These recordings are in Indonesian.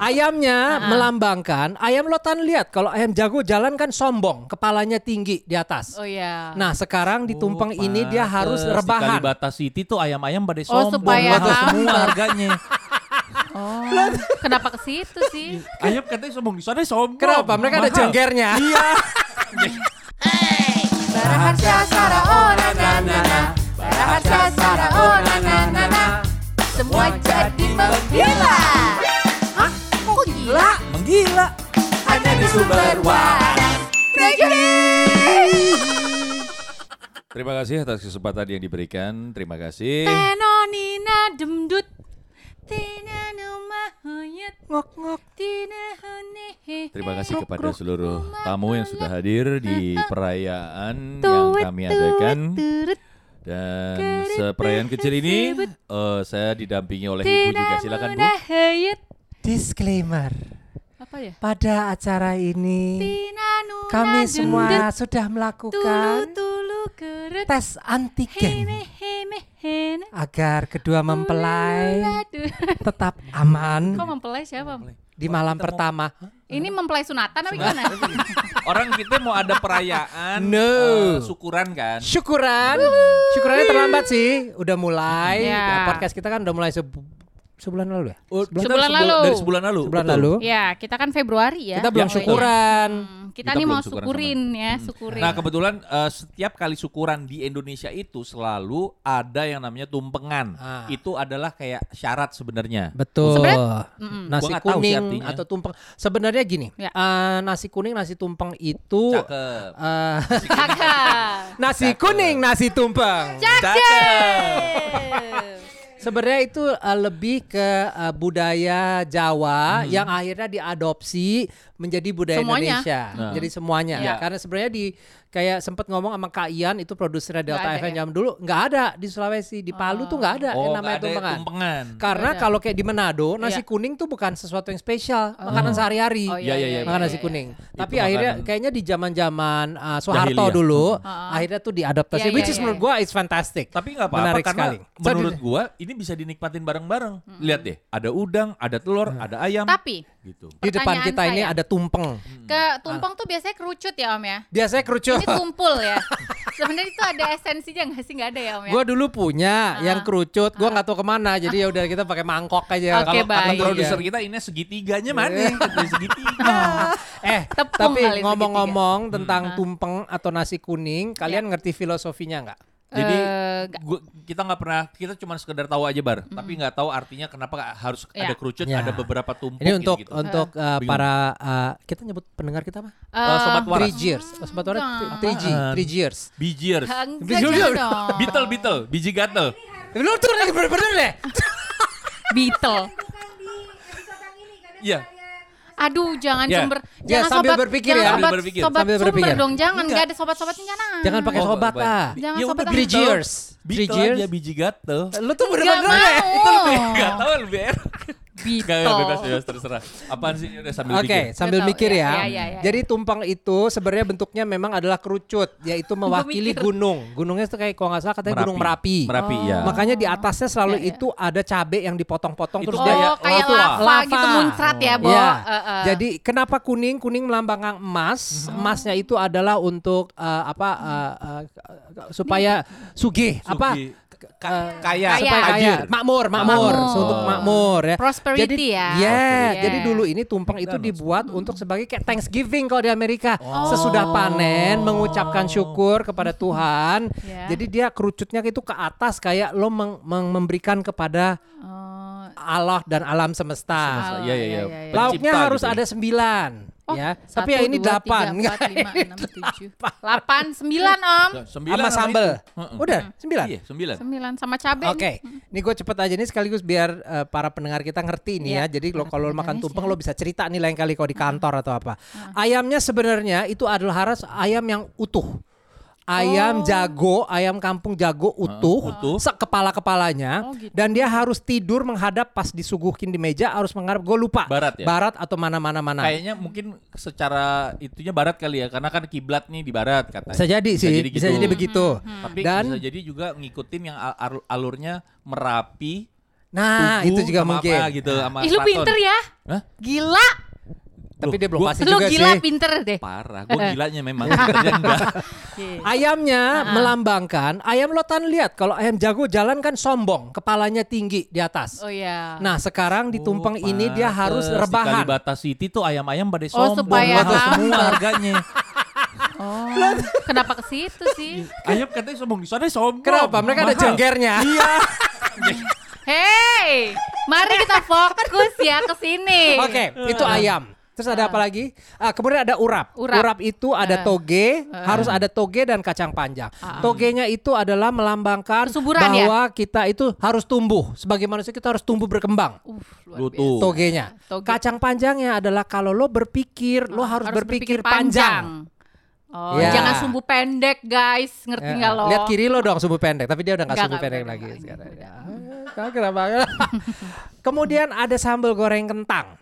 Ayamnya melambangkan ayam lotan lihat kalau ayam jago jalan kan sombong, kepalanya tinggi di atas. Oh iya. Nah, sekarang di tumpeng Oh, ini dia harus pantes. Di rebahan. Kalibata City tuh ayam-ayam pada Oh, sombong. supaya mahal semua harganya. Oh, kenapa ke situ sih? ayam katanya sombong di sana sombong. Kenapa? Mereka ada Mahal. jenggernya. Iya. Baraharsa Sara oh na na na na. Baraharsa Sara oh na na na na. Semua jadi menggila. Hanya di sumber waras. Terima kasih atas kesempatan yang diberikan. Terima kasih. Tenonina demdut. Tina. Ngok ngok. Tina. Terima kasih kepada seluruh tamu yang sudah hadir di perayaan yang kami adakan. Dan seperayaan kecil ini eh, saya didampingi oleh ibu juga. Silakan bu. Disclaimer. Apa ya? Pada acara ini kami semua sudah melakukan tulu tes antigen Heme heme hene. agar kedua mempelai tetap aman Kok mempelai siapa? di malam pertama. Ini mempelai sunatan apa gimana? Orang kita mau ada perayaan No. eh, syukuran kan. Syukuran. Syukurannya terlambat sih. Udah mulai. Ya. Nah, Podcast kita kan udah mulai sebulan lalu ya? Oh, Sebulan sebul- lalu. Dari sebulan lalu. Sebulan betul. lalu. ya, kita kan Februari ya. Kita belum Ya, syukuran. Hmm, kita, Kita nih mau syukurin ya, syukurin. Nah kebetulan eh, setiap kali syukuran di Indonesia itu selalu ada yang namanya tumpengan. Ah. Itu adalah kayak syarat sebenarnya. Betul. Sebenarnya- Mm-mm. Nasi kuning artinya. atau tumpeng. Sebenarnya gini, Ya. eh, nasi kuning, nasi tumpeng itu Cakep. eh, Kakak. nasi kuning, nasi tumpeng. Cakep. Sebenarnya itu eh, lebih ke eh, budaya Jawa yang akhirnya diadopsi menjadi budaya Semuanya. Indonesia. Nah. Jadi semuanya. Iya. Karena sebenarnya di kayak sempat ngomong sama Kak Ian itu produsernya Delta FM ya? jam dulu nggak ada di Sulawesi, di Palu tuh nggak ada yang Oh, namanya nggak ada tumpengan. tumpengan. Karena kalau kayak di Manado, nasi Iya. kuning tuh bukan sesuatu yang spesial, makanan sehari-hari. Oh, iya, iya, iya, makan iya, nasi iya. kuning. Tapi Itu akhirnya makanan- kayaknya di zaman-zaman uh, Soeharto Jahiliyah. dulu, Heeh. akhirnya tuh diadaptasi, Iya, which iya, is iya, menurut iya. gua is fantastic. Tapi nggak apa-apa Menarik karena sekali. menurut gua ini bisa dinikmatin bareng-bareng. Lihat deh, ada udang, ada telur, ada ayam. Tapi gitu. Di depan Pertanyaan kita ini saya. ada tumpeng. ke tumpeng tuh biasanya kerucut ya Om ya. Biasanya kerucut. Ini tumpul ya. Sebenarnya itu ada esensinya nggak sih? Nggak ada ya Om ya? Gua dulu punya Ah. yang kerucut, gua nggak tahu ke mana. Jadi ya udah kita pakai mangkok aja. Oke, Kalau kata produser kita ini segitiganya mana? Segitiga. Eh, Tepung tapi ngomong-ngomong Hmm. tentang tumpeng atau nasi kuning, kalian ngerti filosofinya nggak? Jadi Eh, nggak. gua, kita nggak pernah, kita cuma sekedar tahu aja bar, tapi nggak tahu artinya kenapa harus Ya. ada kerucut, Ya. ada beberapa tumpuk Ini untuk gitu. untuk uh, Bingung. para uh, kita nyebut pendengar kita apa? Eh, sobat waras. Three years. Oh, sobat waras. Three G. Three years. Dong. Beetle, Beetle, biji gatel. Lu tuh lagi bener-bener deh. Beetle. Iya. Aduh, jangan Ya. sumber, Ya, jangan sambil sobat, berpikir jangan ya. sobat, Sambil berpikir. sobat Sambil sumber berpikir. dong, jangan Enggak. nggak ada sobat-sobatnya jangan. Jangan pakai Oh, sobat baik. ah. Jangan Ya sobat ah. Three Beetle. years. Three Beetle years. aja biji gatel. Lu tuh bener-bener deh. mau. Gak tahu lebih enak. Beetle. Gak, gak, bebas, bebas, terserah. Apaan sih? Udah sambil Oke, sambil mikir ya, ya. ya, ya, ya. Jadi tumpeng itu sebenarnya bentuknya memang adalah kerucut, yaitu mewakili gunung. Gunungnya itu kayak kalau nggak salah katanya Gunung Merapi. Merapi, Oh. ya. Makanya di atasnya selalu Ya, ya. itu ada cabe yang dipotong-potong Itu terus Oh, dia kayak kayak lava. lava, Lava. gitu muncrat ya, Bo. Iya. Eh, eh. Jadi kenapa kuning? Kuning melambangkan emas. Emasnya itu adalah untuk eh, apa eh, eh, supaya sugih apa. Ka- Eh, kaya, Kaya. supaya kaya, Ajir. makmur, makmur, Makmur. untuk makmur ya. Prosperity jadi, ya. Iya, Prosperity. jadi Yeah. dulu ini tumpeng itu dibuat untuk sebagai kayak Thanksgiving kalau di Amerika. Oh. Sesudah panen mengucapkan syukur kepada Tuhan. Ya. Jadi dia kerucutnya itu ke atas kayak lo meng- meng- memberikan kepada Oh, Allah dan alam semesta. Allah, Iya, iya, iya. iya, iya. Lauknya Pencipta harus gitu. ada sembilan, Oh, ya. satu, Tapi ya ini dua, delapan, tiga, Nggak, empat, lima, ini enam, tujuh, delapan, sembilan om. Sembilan sama sambel. Udah sembilan. Iya, sembilan. Sembilan sama cabai. Oke, ini gue cepet aja nih sekaligus biar eh, para pendengar kita ngerti nih Iya, ya. Jadi lo kalau makan tumpeng lo bisa cerita nih lain kali kalau di kantor atau apa. Ayamnya sebenarnya itu adalah harus ayam yang utuh. Ayam Oh. jago, ayam kampung jago utuh, utuh. kepala kepalanya, Oh, gitu. dan dia harus tidur menghadap pas disuguhin di meja harus menghadap. Gue lupa. Barat ya? Barat atau mana mana mana. Kayaknya mungkin secara itunya barat kali ya, karena kan kiblat nih di barat katanya. Bisa jadi sih, bisa jadi, gitu. begitu. Hmm, Tapi Dan bisa jadi juga ngikutin yang al- al- alurnya Merapi, Nah, tubuh itu juga sama mungkin. apa gitu sama Ih, lu pinter ya. Hah? Gila. Tapi Loh, dia belum pasti Lu juga gila sih. pinter deh. Parah, gue gilanya memang. Enggak. Ayamnya melambangkan ayam lotan lihat kalau ayam jago jalan kan sombong, kepalanya tinggi di atas. Oh iya. Nah, sekarang di tumpeng Oh, ini dia harus pantes. Di rebahan. Kalibata City tuh ayam-ayam pada Oh, sombong. supaya Mahal semua harganya. Oh, kenapa ke situ sih? Ayam katanya sombong di sana sombong. Kenapa? Mereka ada jenggernya. Iya. Hey, mari kita fokus ya ke sini. Oke, itu ayam. Terus ada apa lagi? Ah, kemudian ada urap. Urap. itu ada Ah. toge, harus ada toge dan kacang panjang. Togenya itu adalah melambangkan Kesuburan ya? bahwa kita itu harus tumbuh. Sebagai manusia kita harus tumbuh berkembang. Uh, luar Lu biasa. tuh. Togenya. Toge. Kacang panjangnya adalah kalau lo berpikir, lo harus, berpikir, panjang. Oh, Ya. jangan sumbu pendek, guys. Ngerti Ya, nggak lo? Lihat kiri lo dong sumbu pendek, tapi dia udah nggak sumbu nggak, pendek nggak, lagi sekarang. Ya. Kenapa? Kemudian ada sambal goreng kentang.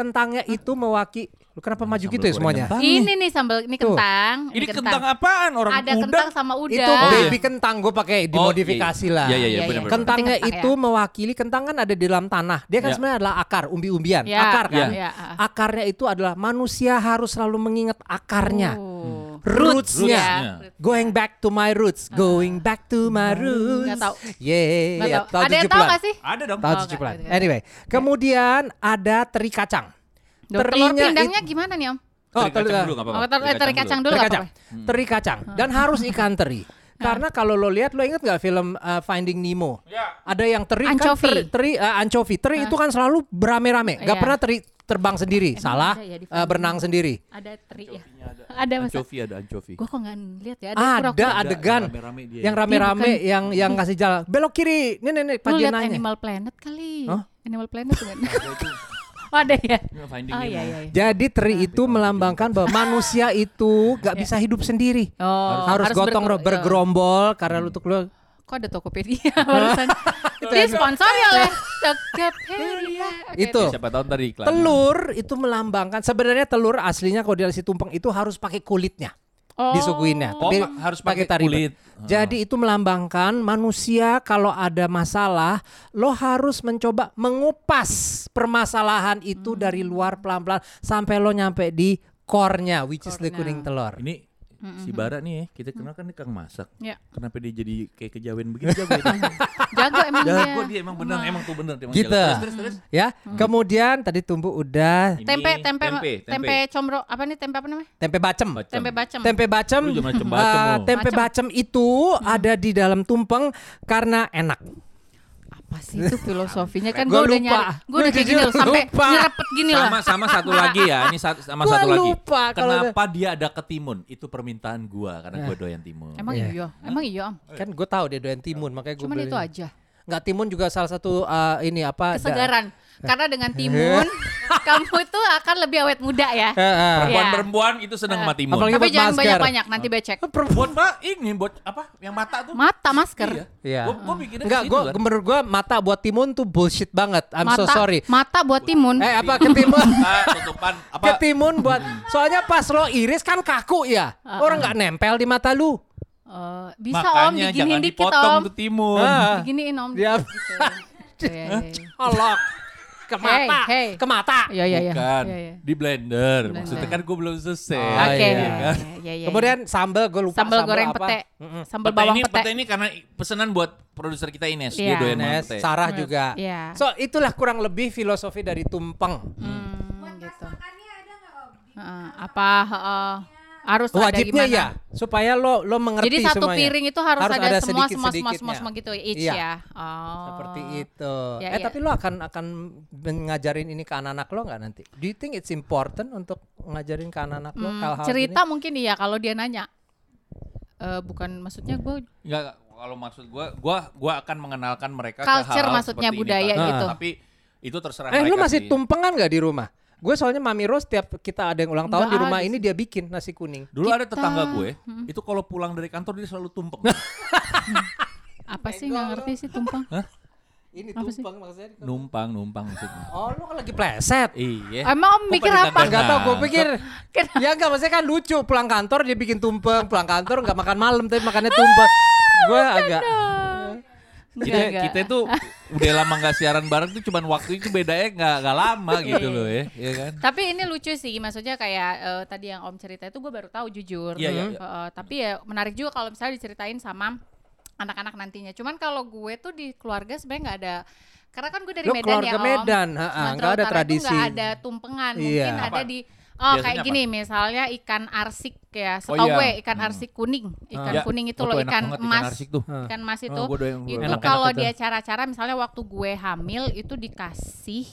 Kentangnya itu mewakili. Lu kenapa maju sambal gitu ya semuanya? kentang. Ini nih sambal, ini Tuh. kentang. Ini kentang apaan orang Ada muda? kentang sama udang. Itu Oh, baby iya. kentang gue pakai Oh, dimodifikasi iya. lah. Iya iya iya Iya, iya. benar. Kentangnya Kentang ya. itu mewakili kentang kan ada di dalam tanah. Dia kan Ya. sebenarnya adalah akar, umbi-umbian. Ya, akar kan. ya, ya. Akarnya itu adalah manusia harus selalu mengingat akarnya. Oh. Roots-nya. Roots-nya. Going back to my roots. Going back to my roots. Nggak tahu. Yeah. Tahu. tahun Ada yang 70-an. tahu gak sih? Ada dong. Tahun Oh, 70-an. nggak, nggak. Anyway, kemudian ada teri kacang. Telur Terinya pindangnya gimana nih om? Oh, Teri kacang dulu nggak apa-apa. Oh, teri kacang dulu teri nggak kacang. apa-apa. Teri kacang. Dan harus ikan teri. Karena kalau lo lihat, lo inget gak film uh, Finding Nemo? Ya. Ada yang teri Anchovy. kan teri, teri uh, anchovy. Teri itu kan selalu beramai-ramai. Gak Iya. pernah teri terbang sendiri. Emang Salah. ada ya uh, berenang sendiri. Ada teri ya? Ada masa? Anchovy ada anchovy. Gue kok nggak lihat ya? Ada pura-pura. adegan rame-rame dia. yang rame-rame Dia yang yang kasih jalan. Belok kiri. Nih nih nih Lu Pak lihat nanya. Animal Planet kali. Hah? Animal Planet bukan? oh ada ya? Oh iya iya. iya. Jadi teri itu melambangkan bahwa manusia itu gak bisa hidup sendiri. Oh, harus, gotong berger- ro- bergerombol karena lu tuh lu Kok ada Tokopedia barusan? Disponsori oleh Tokopedia. Oke, Itu. Siapa tahu tadi iklan. telur itu melambangkan sebenarnya telur aslinya kalau di nasi tumpeng itu harus pakai kulitnya Oh. disuguhinnya. Oh, Tapi pa- harus pakai kulit. Jadi itu melambangkan manusia kalau ada masalah lo harus mencoba mengupas permasalahan itu Hmm. dari luar pelan-pelan sampai lo nyampe di core-nya which is the kuning telur. Ini si Bara nih ya, kita kenal kan dia kang masak. Ya. Kenapa dia jadi kayak kejawen begini jago itu? Jago emang Jago dia. dia emang benar, emang tuh benar dia emang Gitu. jago. Terus terus terus. Ya, kemudian tadi tumbuh udah Ini Tempe, tempe, tempe, tempe, combro, apa nih tempe apa namanya? tempe bacem. Bacem. Tempe bacem. Tempe bacem, Lu lu. tempe Bacem. bacem itu ada di dalam tumpeng karena enak. Apa sih itu filosofinya kan Gua gue udah nyari, gue udah kayak gini jujur loh, sampai lupa. nyerepet gini loh. Sama sama satu lagi ya, ini satu, sama Gua satu lagi. lupa kalau Kenapa dia ada ketimun? Itu permintaan gua karena gua doyan timun. Emang Iya. iya, emang iya om. Kan gue tahu dia doyan timun makanya gue Cuman beli. itu aja. Nggak timun juga salah satu eh, ini apa? da- Kesegaran. Karena dengan timun kamu tuh akan lebih awet muda ya. Eh. Perempuan-perempuan itu senang sama timun. Apalagi Tapi jangan masker. banyak-banyak nanti becek. buat pak ini buat apa? Yang mata tuh. Mata masker. Iya. Iya. Gua, gua mikirnya Enggak, ke gue kan. menurut gue mata buat timun tuh bullshit banget. I'm so mata, sorry. Mata buat timun. Eh apa ketimun? Tutupan apa? ketimun buat soalnya pas lo iris kan kaku ya. Orang nggak nempel di mata lu. Eh, bisa om Makanya diginiin jangan dikit dipotong om. tuh timun. Ah. Diginiin om. Gitu. Iya, iya, iya. olok ke Hey, mata, hey. ke mata. Iya iya iya. Bukan. Iya, iya. Di blender. Blender. Maksudnya kan gua belum selesai. Oh, Oke. iya. iya, iya, iya. Kemudian sambal gue lupa sambal goreng apa. pete. Sambal bawang ini, pete. pete ini karena pesanan buat produser kita Ines. Iya. Dia doyan banget Nes, pete. Sarah juga. Iya. So itulah kurang lebih filosofi dari tumpeng. Hmm, gitu. Heeh, apa heeh, harus ada Wajibnya gimana? ya supaya lo lo mengerti Jadi satu semuanya. piring itu harus, Harus ada, ada semua semua semua sedikit-sedikitnya. semua semua gitu each Iya. ya. Oh. Seperti itu. Ya, eh ya. tapi lo akan akan ngajarin ini ke anak-anak lo nggak nanti? Do you think it's important untuk ngajarin ke anak-anak lo Hmm, hal-hal cerita gini? mungkin iya kalau dia nanya. Eh, bukan maksudnya gue Enggak, kalau maksud gua, gua gua akan mengenalkan mereka Culture ke hal-hal maksudnya, seperti ini, budaya Kak. gitu. Tapi itu terserah Eh mereka lu masih sih. tumpengan nggak di rumah? Gue soalnya Mami Rose tiap kita ada yang ulang tahun Nggak di rumah ada ini dia bikin nasi kuning. Dulu ada tetangga gue, itu kalau pulang dari kantor dia selalu tumpeng. apa sih nggak ngerti sih tumpeng? Ini Apa sih? tumpeng maksudnya. numpang, numpang maksudnya. Oh lu kan lagi pleset. Iya. Emang om mikir pada apa? Enggak tahu, gue pikir ya enggak maksudnya kan lucu pulang kantor dia bikin tumpeng, pulang kantor enggak makan malam tapi makannya tumpeng. gue agak kita Enggak, kita tuh udah lama nggak siaran bareng tuh cuman waktu itu bedanya nggak nggak lama gitu loh ya, ya kan? Tapi ini lucu sih, maksudnya kayak eh, tadi yang Om cerita itu gue baru tahu jujur. Iya, iya, iya. Eh, tapi ya menarik juga kalau misalnya diceritain sama anak-anak nantinya. Cuman kalau gue tuh di keluarga sebenarnya nggak ada karena kan gue dari Lo Medan ya Om. Medan, ha, ha, Sumatera nggak ada Utara itu tradisi. nggak ada tumpengan, Iya. mungkin ada Apa? di Oh Biasanya kayak apa? gini misalnya ikan arsik ya, Oh, setahu iya. gue ikan Hmm. arsik kuning, ikan Ya, kuning itu oh, loh ikan banget emas, arsik tuh. Ikan emas itu. Oh, doyan- itu kalau itu. di acara-acara misalnya waktu gue hamil itu dikasih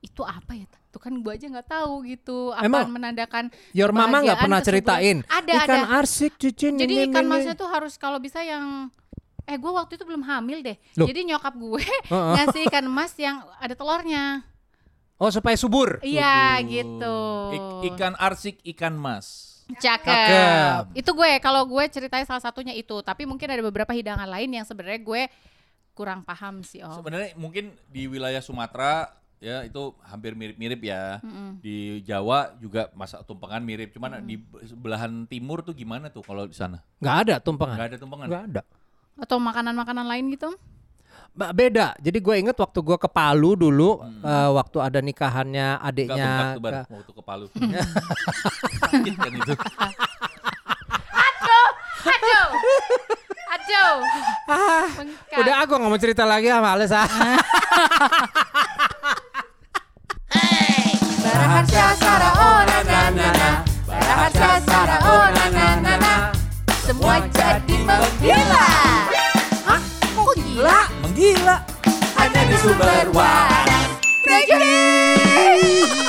itu apa ya? Tuh kan gue aja nggak tahu gitu. Apa Emang menandakan Your mama nggak pernah ceritain. Ada Ikan ada. arsik cincin. Jadi ini, ikan masnya tuh harus kalau bisa yang eh gue waktu itu belum hamil deh. Loh. Jadi nyokap gue Heeh. ngasih ikan emas yang ada telurnya. Oh supaya subur. Iya gitu. Ik- ikan arsik, ikan mas. Cakep. Cakep. Itu gue kalau gue ceritanya salah satunya itu, tapi mungkin ada beberapa hidangan lain yang sebenarnya gue kurang paham sih Om. Sebenarnya mungkin di wilayah Sumatera ya itu hampir mirip-mirip ya. Mm-mm. Di Jawa juga masak tumpengan mirip. Cuman di belahan timur tuh gimana tuh kalau di sana? Nggak ada tumpengan. Nggak ada tumpengan. Nggak ada. Atau makanan-makanan lain gitu? beda. Jadi gue inget waktu gue ke Palu dulu, hmm. uh, waktu ada nikahannya adiknya. Ke... Waktu ke Palu. Sakit kan aduh, aduh, aduh. Udah aku nggak mau cerita lagi sama Alisa. hey, Barahan nah, sumber waras. Thank you.